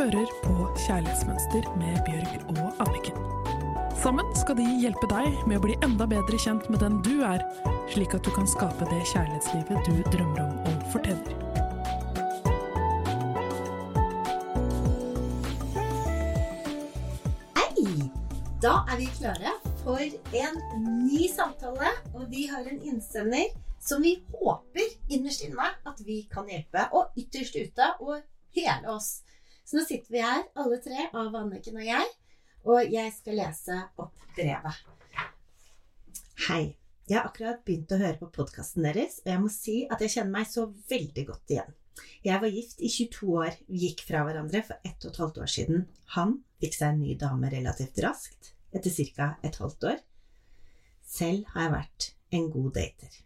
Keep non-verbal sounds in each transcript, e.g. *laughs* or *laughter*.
hører på Kjærlighetsmønster med Bjørg og Anniken. Sammen skal de hjelpe deg med å bli enda bedre kjent med den du er, slik at du kan skape det kjærlighetslivet du drømmer om og fortjener. Hei! Da er vi klare for en ny samtale, og vi har en innsender som vi håper innerst inne at vi kan hjelpe, og ytterst ute og hele oss. Så nå sitter vi her, alle tre, av Anniken og jeg, og jeg skal lese opp brevet. Hei. Jeg har akkurat begynt å høre på podkasten deres, og jeg må si at jeg kjenner meg så veldig godt igjen. Jeg var gift i 22 år, vi gikk fra hverandre for ett og et halvt år siden. Han fikk seg en ny dame relativt raskt, etter ca. et halvt år. Selv har jeg vært en god dater,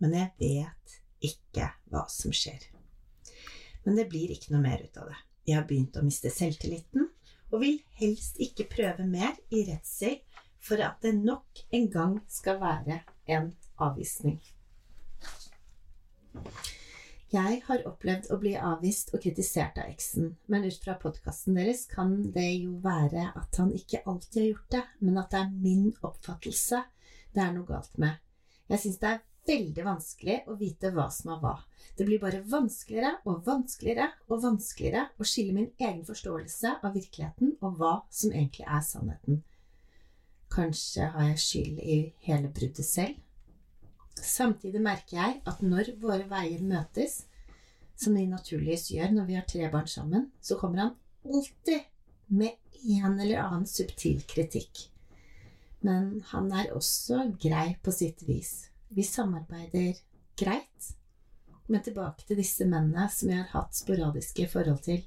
men jeg vet ikke hva som skjer. Men det blir ikke noe mer ut av det. Jeg har begynt å miste selvtilliten, og vil helst ikke prøve mer i redsel for at det nok en gang skal være en avvisning. Jeg har opplevd å bli avvist og kritisert av eksen, men ut fra podkasten deres kan det jo være at han ikke alltid har gjort det, men at det er min oppfattelse det er noe galt med. Jeg syns det er veldig vanskelig å vite hva som er hva. Det blir bare vanskeligere og vanskeligere og vanskeligere å skille min egen forståelse av virkeligheten og hva som egentlig er sannheten. Kanskje har jeg skyld i hele bruddet selv? Samtidig merker jeg at når våre veier møtes, som de naturligvis gjør når vi har tre barn sammen, så kommer han alltid med en eller annen subtil kritikk. Men han er også grei på sitt vis. Vi samarbeider greit. Men tilbake til disse mennene som jeg har hatt sporadiske forhold til.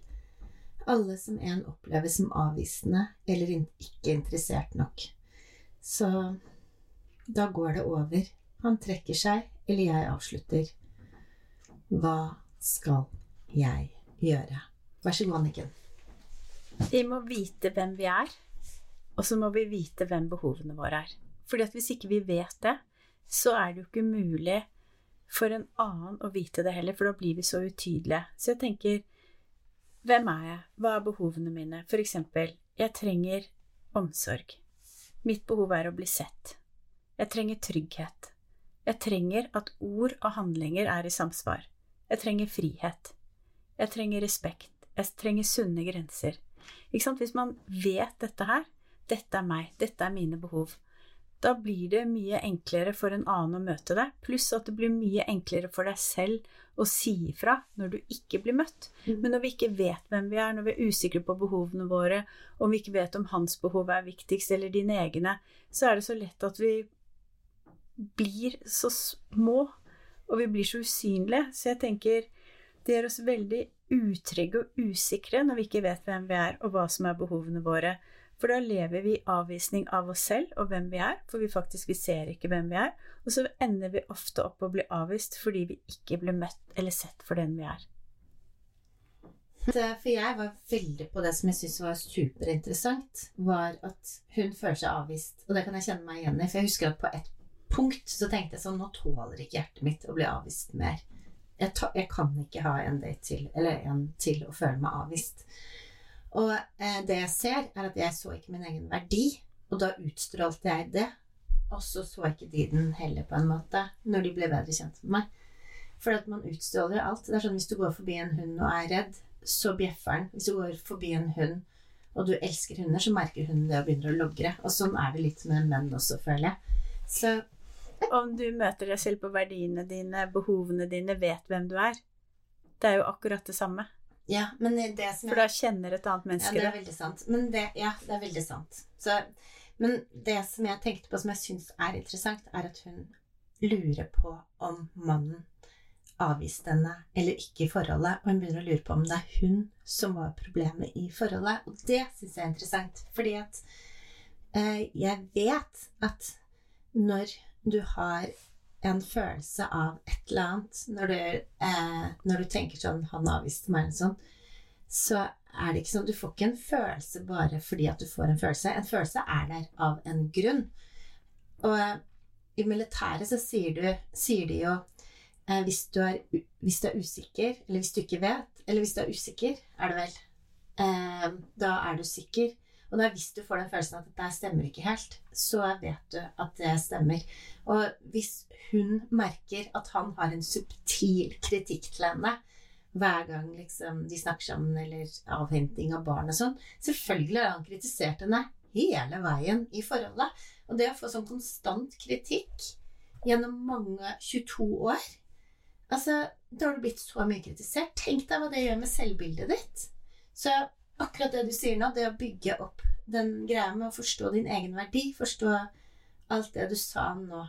Alle som en opplever som avvisende eller ikke interessert nok. Så da går det over. Han trekker seg, eller jeg avslutter. Hva skal jeg gjøre? Vær så god, Anniken. Vi må vite hvem vi er, og så må vi vite hvem behovene våre er. Fordi at hvis ikke vi vet det, så er det jo ikke mulig for en annen å vite det heller, for da blir vi så utydelige. Så jeg tenker Hvem er jeg? Hva er behovene mine? For eksempel, jeg trenger omsorg. Mitt behov er å bli sett. Jeg trenger trygghet. Jeg trenger at ord og handlinger er i samsvar. Jeg trenger frihet. Jeg trenger respekt. Jeg trenger sunne grenser. Hvis man vet dette her, dette er meg, dette er mine behov, da blir det mye enklere for en annen å møte deg, pluss at det blir mye enklere for deg selv å si ifra når du ikke blir møtt. Mm. Men når vi ikke vet hvem vi er, når vi er usikre på behovene våre, om vi ikke vet om hans behov er viktigst eller dine egne, så er det så lett at vi blir så små, og vi blir så usynlige. Så jeg tenker det gjør oss veldig utrygge og usikre når vi ikke vet hvem vi er, og hva som er behovene våre. For da lever vi i avvisning av oss selv og hvem vi er, for vi faktisk vi ser ikke hvem vi er. Og så ender vi ofte opp å bli avvist fordi vi ikke blir møtt eller sett for den vi er. For jeg var veldig på det som jeg syntes var superinteressant, var at hun føler seg avvist. Og det kan jeg kjenne meg igjen i. For jeg husker at på et punkt så tenkte jeg sånn Nå tåler ikke hjertet mitt å bli avvist mer. Jeg, jeg kan ikke ha en date til, eller en til, å føle meg avvist. Og eh, det jeg ser, er at jeg så ikke min egen verdi, og da utstrålte jeg det. Og så så ikke de den heller, på en måte, når de ble bedre kjent med meg. For at man utstråler alt. Det er sånn Hvis du går forbi en hund og er redd, så bjeffer den. Hvis du går forbi en hund og du elsker hunder, så merker hunden det og begynner å logre. Og sånn er det litt med menn også, føler jeg. Så Om du møter deg selv på verdiene dine, behovene dine, vet hvem du er. Det er jo akkurat det samme. Ja, men det som jeg... For da kjenner et annet menneske det. Ja, det er veldig sant. Men det, ja, det er veldig sant. Så, men det som jeg tenkte på som jeg syns er interessant, er at hun lurer på om mannen avviste henne eller ikke i forholdet. Og hun begynner å lure på om det er hun som var problemet i forholdet. Og det syns jeg er interessant. Fordi at eh, jeg vet at når du har en følelse av et eller annet når du, eh, når du tenker sånn 'Han avviste meg', eller sånn, så er det ikke sånn Du får ikke en følelse bare fordi at du får en følelse. En følelse er der av en grunn. Og eh, i militæret så sier, du, sier de jo eh, hvis, du er, hvis du er usikker, eller hvis du ikke vet Eller hvis du er usikker, er det vel? eh, da er du sikker. Og da hvis du får den følelsen at dette stemmer ikke helt, så vet du at det stemmer. Og hvis hun merker at han har en subtil kritikk til henne hver gang liksom, de snakker sammen, eller avhenting av barn og sånn Selvfølgelig har han kritisert henne hele veien i forholdet. Og det å få sånn konstant kritikk gjennom mange 22 år Altså, da har du blitt så mye kritisert. Tenk deg hva det gjør med selvbildet ditt. Så akkurat det du sier nå, det å bygge opp den greia med å forstå din egen verdi, forstå alt det du sa nå.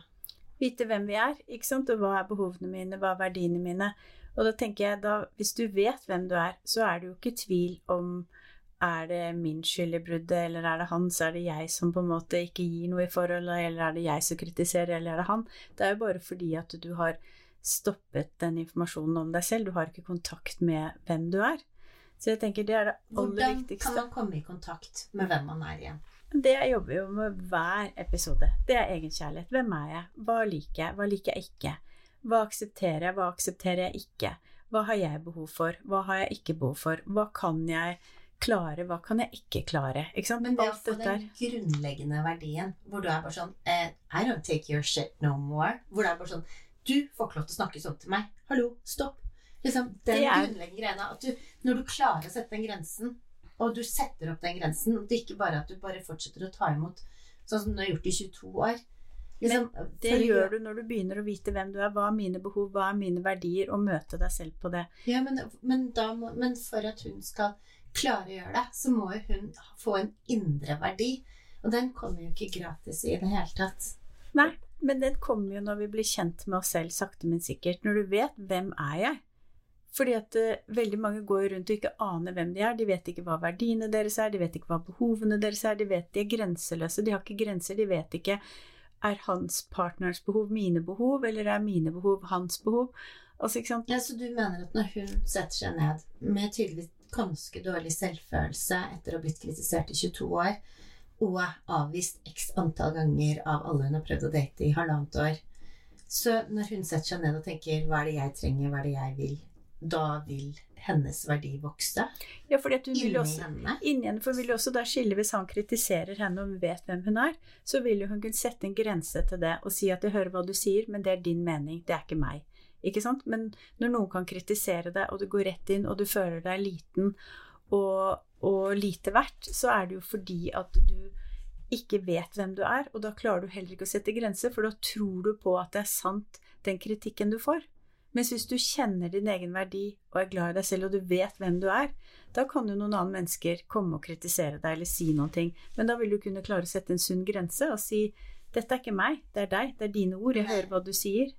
Vite hvem vi er, ikke sant, og hva er behovene mine, hva er verdiene mine. Og da tenker jeg da, hvis du vet hvem du er, så er det jo ikke tvil om er det min skyld i bruddet, eller er det hans? Er det jeg som på en måte ikke gir noe i forholdet, eller er det jeg som kritiserer, eller er det han? Det er jo bare fordi at du har stoppet den informasjonen om deg selv. Du har ikke kontakt med hvem du er. Så jeg tenker det er det aller Hvordan viktigste. kan man komme i kontakt med hvem man er igjen? Det jeg jobber jo med hver episode, det er egenkjærlighet. Hvem er jeg? Hva liker jeg? Hva liker jeg ikke? Hva aksepterer jeg? Hva aksepterer jeg ikke? Hva har jeg behov for? Hva har jeg ikke behov for? Hva kan jeg klare, hva kan jeg ikke klare? Ikke? Men det å Alt få den grunnleggende verdien, hvor du er bare sånn eh, I don't take your shit no more. Hvor det er bare sånn Du får ikke lov til å snakke sånn til meg. Hallo, stopp. Liksom, den grunnleggende greia at du, når du klarer å sette den grensen, og du setter opp den grensen, og det er ikke bare at du bare fortsetter å ta imot sånn som du har gjort i 22 år liksom, Det for gjør du når du begynner å vite hvem du er, hva er mine behov, hva er mine verdier, og møte deg selv på det. Ja, men, men, da må, men for at hun skal klare å gjøre det, så må jo hun få en indre verdi. Og den kommer jo ikke gratis i det hele tatt. Nei, men den kommer jo når vi blir kjent med oss selv sakte, men sikkert. Når du vet 'hvem er jeg'? Fordi at uh, veldig mange går rundt og ikke aner hvem de er. De vet ikke hva verdiene deres er, de vet ikke hva behovene deres er, de vet de er grenseløse, de har ikke grenser, de vet ikke er hans partners behov mine behov, eller er mine behov hans behov? Altså, ikke sant? Ja, Så du mener at når hun setter seg ned med tydeligvis ganske dårlig selvfølelse etter å ha blitt kritisert i 22 år, og avvist x antall ganger av alle hun har prøvd å date i halvannet år Så når hun setter seg ned og tenker 'hva er det jeg trenger, hva er det jeg vil', da vil hennes verdi vokse Ja, fordi at hun vil også henne. Inni henne, for vil også da skille hvis han kritiserer henne og vet hvem hun er, så vil jo hun kunne sette en grense til det og si at jeg hører hva du sier, men det er din mening, det er ikke meg. Ikke sant? Men når noen kan kritisere deg, og du går rett inn, og du føler deg liten og, og lite verdt, så er det jo fordi at du ikke vet hvem du er, og da klarer du heller ikke å sette grenser, for da tror du på at det er sant, den kritikken du får. Mens hvis du kjenner din egen verdi og er glad i deg selv, og du vet hvem du er, da kan jo noen andre mennesker komme og kritisere deg eller si noen ting, men da vil du kunne klare å sette en sunn grense og si dette er ikke meg, det er deg, det er dine ord, jeg hører hva du sier.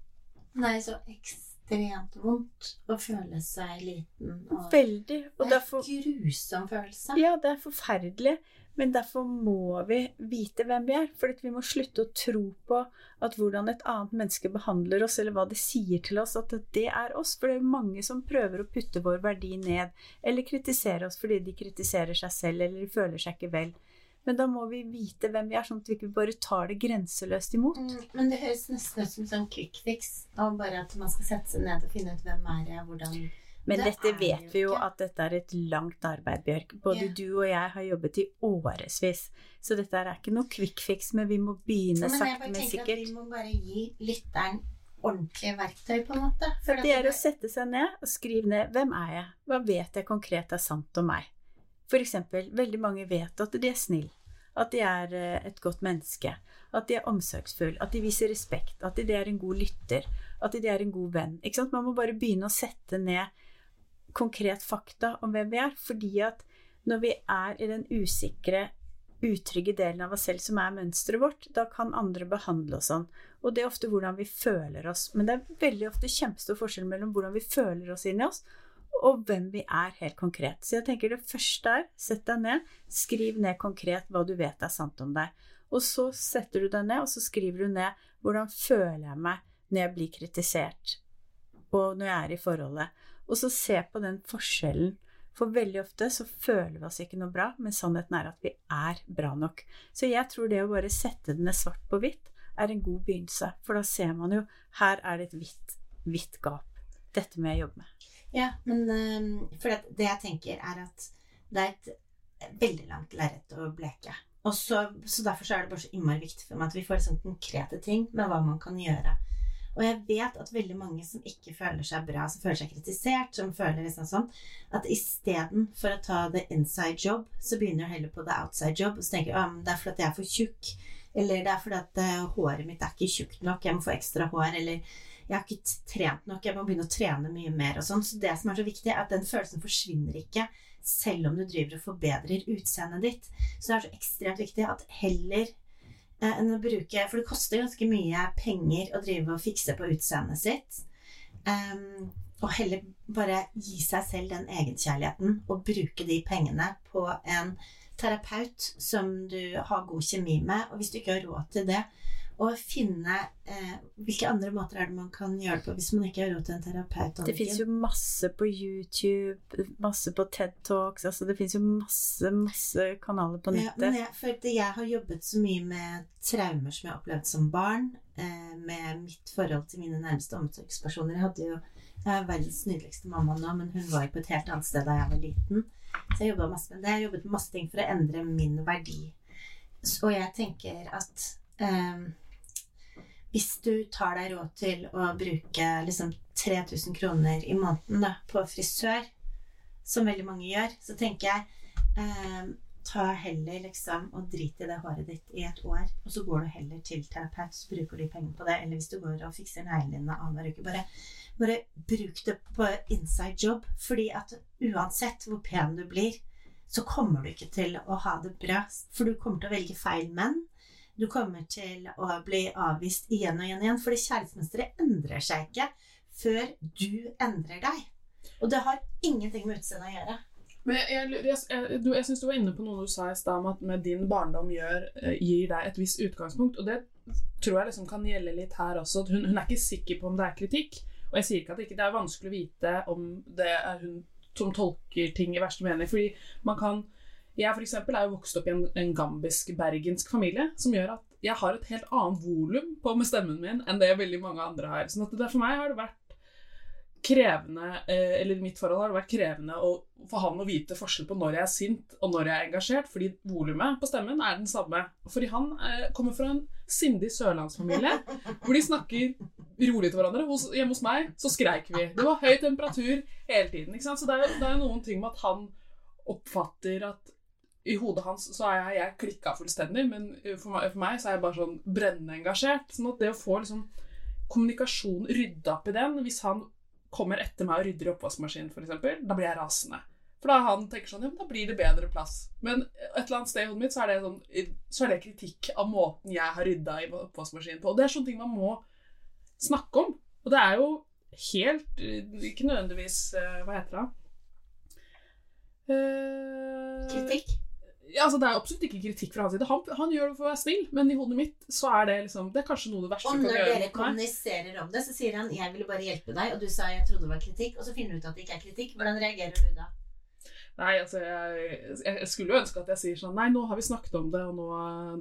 Nei, så ekstremt vondt å føle seg liten. Og Veldig. Og det er en grusom følelse. Ja, det er forferdelig, men derfor må vi vite hvem vi er. For vi må slutte å tro på at hvordan et annet menneske behandler oss, eller hva det sier til oss, at det er oss. For det er mange som prøver å putte vår verdi ned, eller kritisere oss fordi de kritiserer seg selv, eller de føler seg ikke vel. Men da må vi vite hvem vi er, sånn at vi ikke bare tar det grenseløst imot. Mm, men det høres nesten ut som sånn quick fix. Og bare at man skal sette seg ned og finne ut hvem er jeg, hvordan Men Det dette vet vi jo ikke. at dette er et langt arbeid, Bjørk. Både yeah. du og jeg har jobbet i årevis. Så dette er ikke noe quick fix, men vi må begynne Men sakte, men tenker at vi må bare gi lytteren ordentlige verktøy, på en måte. For Det er å sette seg ned og skrive ned hvem er jeg, hva vet jeg konkret er sant om meg. For eksempel, veldig mange vet at de er snill, at de er eh, et godt menneske, at de er omsorgsfull, at de viser respekt, at de er en god lytter, at de er en god venn. Man må bare begynne å sette ned konkret fakta om hvem vi er, fordi at når vi er i den usikre, utrygge delen av oss selv som er mønsteret vårt, da kan andre behandle oss sånn. Og det er ofte hvordan vi føler oss. Men det er veldig ofte kjempestor forskjell mellom hvordan vi føler oss inni oss, og hvem vi er helt konkret. Så jeg tenker det første er sett deg ned, skriv ned konkret hva du vet er sant om deg. Og så setter du deg ned, og så skriver du ned hvordan føler jeg meg når jeg blir kritisert, og når jeg er i forholdet. Og så se på den forskjellen. For veldig ofte så føler vi oss ikke noe bra, men sannheten er at vi er bra nok. Så jeg tror det å bare sette det ned svart på hvitt er en god begynnelse. For da ser man jo her er det et hvitt, hvitt gap. Dette må jeg jobbe med. Ja, men øhm, for det, det jeg tenker er at Det er et veldig langt lerret å bleke. Og så, så derfor så er det bare så innmari viktig for meg at vi får sånn konkrete ting med hva man kan gjøre. Og jeg vet at veldig mange som ikke føler seg bra, som føler seg kritisert, som føler liksom sånn, at istedenfor å ta the inside job, så begynner du heller på the outside job. Og så tenker du, at det er fordi jeg er for tjukk. Eller det er fordi at uh, håret mitt er ikke tjukt nok, jeg må få ekstra hår. Eller jeg har ikke trent nok, jeg må begynne å trene mye mer og sånn. Så det som er så viktig, er at den følelsen forsvinner ikke selv om du driver og forbedrer utseendet ditt. Så det er så ekstremt viktig at heller Eh, enn å bruke For det koster ganske mye penger å drive og fikse på utseendet sitt. Um, og heller bare gi seg selv den egenkjærligheten og bruke de pengene på en terapeut som du har god kjemi med. Og hvis du ikke har råd til det, og finne eh, hvilke andre måter er det man kan gjøre det på hvis man ikke har råd til en terapeut. Det fins jo masse på YouTube, masse på TED Talks altså Det fins jo masse, masse kanaler på nettet. Ja, jeg, for jeg har jobbet så mye med traumer som jeg har opplevd som barn. Eh, med mitt forhold til mine nærmeste omsorgspersoner. Jeg hadde jo jeg er verdens nydeligste mamma nå, men hun var jo på et helt annet sted da jeg var liten. Så jeg jobba masse med det. Jeg jobbet masse ting for å endre min verdi. Og jeg tenker at um, hvis du tar deg råd til å bruke liksom 3000 kroner i måneden da, på frisør, som veldig mange gjør, så tenker jeg eh, ta heller liksom og drit i det håret ditt i et år, og så går du heller til terapeut, så bruker du penger på det. Eller hvis du går og fikser neglene dine annenhver uke, bare, bare bruk det på inside job. Fordi at uansett hvor pen du blir, så kommer du ikke til å ha det bra. For du kommer til å velge feil menn. Du kommer til å bli avvist igjen og igjen og igjen, fordi kjærlighetsmønsteret endrer seg ikke før du endrer deg. Og det har ingenting med utseendet å gjøre. Men jeg, jeg, jeg, jeg syns du var inne på noe du sa i stad om at med din barndom gjør, eh, gir deg et visst utgangspunkt. Og det tror jeg liksom kan gjelde litt her også. Hun, hun, er ikke sikker på om det er kritikk. Og jeg sier ikke at det, ikke, det er vanskelig å vite om det er hun som tolker ting i verste mening. Fordi man kan jeg for eksempel, er jo vokst opp i en, en gambisk-bergensk familie, som gjør at jeg har et helt annet volum på med stemmen min enn det veldig mange andre har. Sånn at det, for meg har det vært krevende, eh, eller mitt forhold har det vært krevende å, for han å vite forskjell på når jeg er sint og når jeg er engasjert, fordi volumet på stemmen er den samme. Fordi han eh, kommer fra en sindig sørlandsfamilie hvor de snakker rolig til hverandre. Hos, hjemme hos meg så skreik vi. Det var høy temperatur hele tiden. Så det er, er noen ting med at han oppfatter at i hodet hans så er jeg, jeg klikka fullstendig, men for meg, for meg, så er jeg bare sånn brennende engasjert. Sånn at det å få liksom kommunikasjon rydda opp i den Hvis han kommer etter meg og rydder i oppvaskmaskinen, f.eks., da blir jeg rasende. For da han tenker sånn Ja, men da blir det bedre plass. Men et eller annet sted i hodet mitt så er, det sånn, så er det kritikk av måten jeg har rydda i oppvaskmaskinen på. Og det er sånne ting man må snakke om. Og det er jo helt Ikke nødvendigvis eh, Hva heter det? Uh, Kritikk? Ja, altså Det er absolutt ikke kritikk fra hans side. Han, han, gjør det for å være snill, men i hodet mitt så er det liksom Det er kanskje noe av det verste du kan gjøre. Og når dere kommuniserer om det, så sier han 'jeg ville bare hjelpe deg', og du sa 'jeg trodde det var kritikk', og så finner du ut at det ikke er kritikk. Hvordan reagerer du da? Nei, altså, jeg, jeg, skulle jo ønske at jeg sier sånn Nei, nå har vi snakket om det, og nå,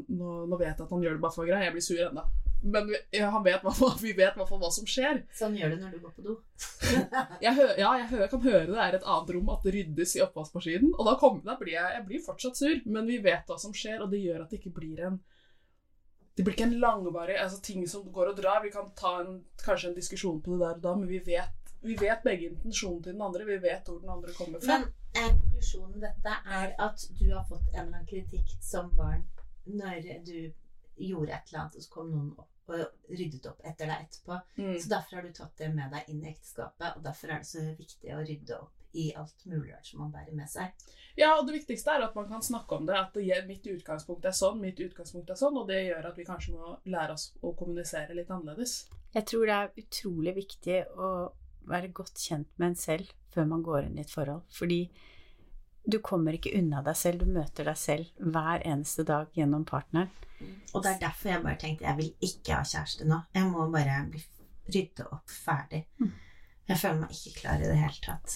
nå, nå vet jeg at han gjør det bare for greia. Jeg blir sur ennå. Men vi, han vet hva, *laughs* vi vet i hvert fall hva som skjer. Sånn gjør det når du går på do? *laughs* jeg hø, ja, jeg hø, kan høre det er et annet rom, at det ryddes i oppvaskmaskinen. Og da, kom, da blir jeg, jeg blir fortsatt sur, men vi vet hva som skjer, og det gjør at det ikke blir en det blir ikke en langvarig altså ting som går og drar. Vi kan ta en, kanskje en diskusjon på det der og da, men vi vet, vi vet begge intensjonen til den andre. Vi vet hvor den andre kommer fra. Men eh, konklusjonen dette er at du har fått en eller annen kritikk som barn når du gjorde et eller annet, og så kom noen opp og ryddet opp etter deg etterpå. Mm. Så derfor har du tatt det med deg inn i ekteskapet, og derfor er det så viktig å rydde opp i alt mulig rart som man bærer med seg. Ja, og det viktigste er at man kan snakke om det. At det, mitt utgangspunkt er sånn, mitt utgangspunkt er sånn, og det gjør at vi kanskje må lære oss å kommunisere litt annerledes. Jeg tror det er utrolig viktig å være godt kjent med en selv før man går inn i et forhold. Fordi du kommer ikke unna deg selv, du møter deg selv hver eneste dag gjennom partneren. Og det er derfor jeg bare tenkte jeg vil ikke ha kjæreste nå. Jeg må bare bli rydde opp ferdig. Mm. Jeg føler meg ikke klar i det hele tatt.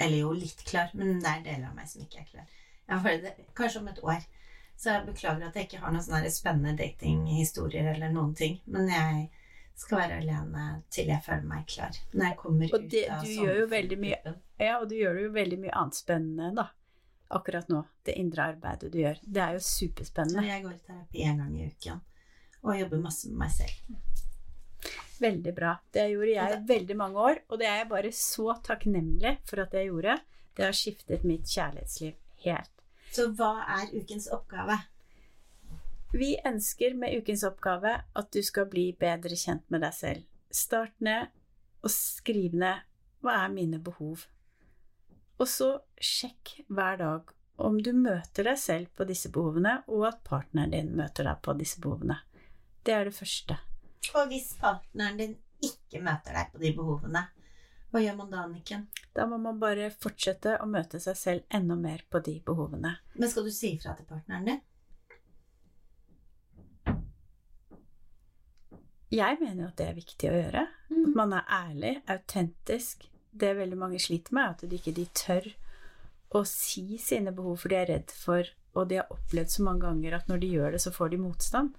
Eller jo, litt klar, men det er deler av meg som ikke er klar. Det, kanskje om et år. Så jeg beklager at jeg ikke har noen sånne spennende datinghistorier eller noen ting. Men jeg skal være alene til jeg føler meg klar. Når jeg kommer Og det, ut av du gjør jo veldig mye. Ja, og du gjør jo veldig mye annet spennende, da. Akkurat nå. Det indre arbeidet du gjør. Det er jo superspennende. jeg går i terapi én gang i uken og jobber masse med meg selv. Veldig bra. Det gjorde jeg i veldig mange år, og det er jeg bare så takknemlig for at jeg gjorde. Det har skiftet mitt kjærlighetsliv helt. Så hva er ukens oppgave? Vi ønsker med ukens oppgave at du skal bli bedre kjent med deg selv. Start ned og skriv ned hva er mine behov. Og så sjekk hver dag om du møter deg selv på disse behovene, og at partneren din møter deg på disse behovene. Det er det første. Og hvis partneren din ikke møter deg på de behovene, hva gjør man da, Anniken? Da må man bare fortsette å møte seg selv enda mer på de behovene. Men skal du si ifra til partneren din? Jeg mener jo at det er viktig å gjøre. Mm. At man er ærlig, autentisk. Det veldig mange sliter med, er at de ikke de tør å si sine behov, for de er redd for Og de har opplevd så mange ganger at når de gjør det, så får de motstand.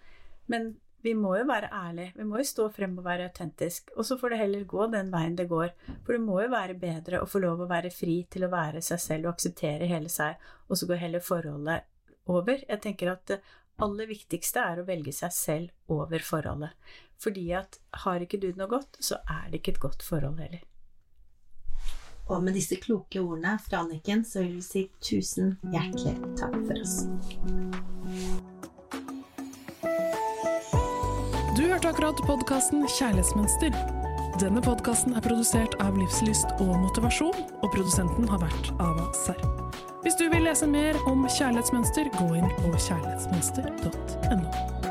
Men vi må jo være ærlige. Vi må jo stå frem og være autentisk. Og så får det heller gå den veien det går. For det må jo være bedre å få lov å være fri til å være seg selv og akseptere hele seg, og så går heller forholdet over. Jeg tenker at det aller viktigste er å velge seg selv over forholdet. Fordi at har ikke du noe godt, så er det ikke et godt forhold heller. Og med disse kloke ordene fra Anniken, så vil vi si tusen hjertelig takk for oss. Du hørte akkurat podkasten Kjærlighetsmønster. Denne podkasten er produsert av Livslyst og Motivasjon, og produsenten har vært Ava Serr. Hvis du vil lese mer om kjærlighetsmønster, gå inn på kjærlighetsmønster.no.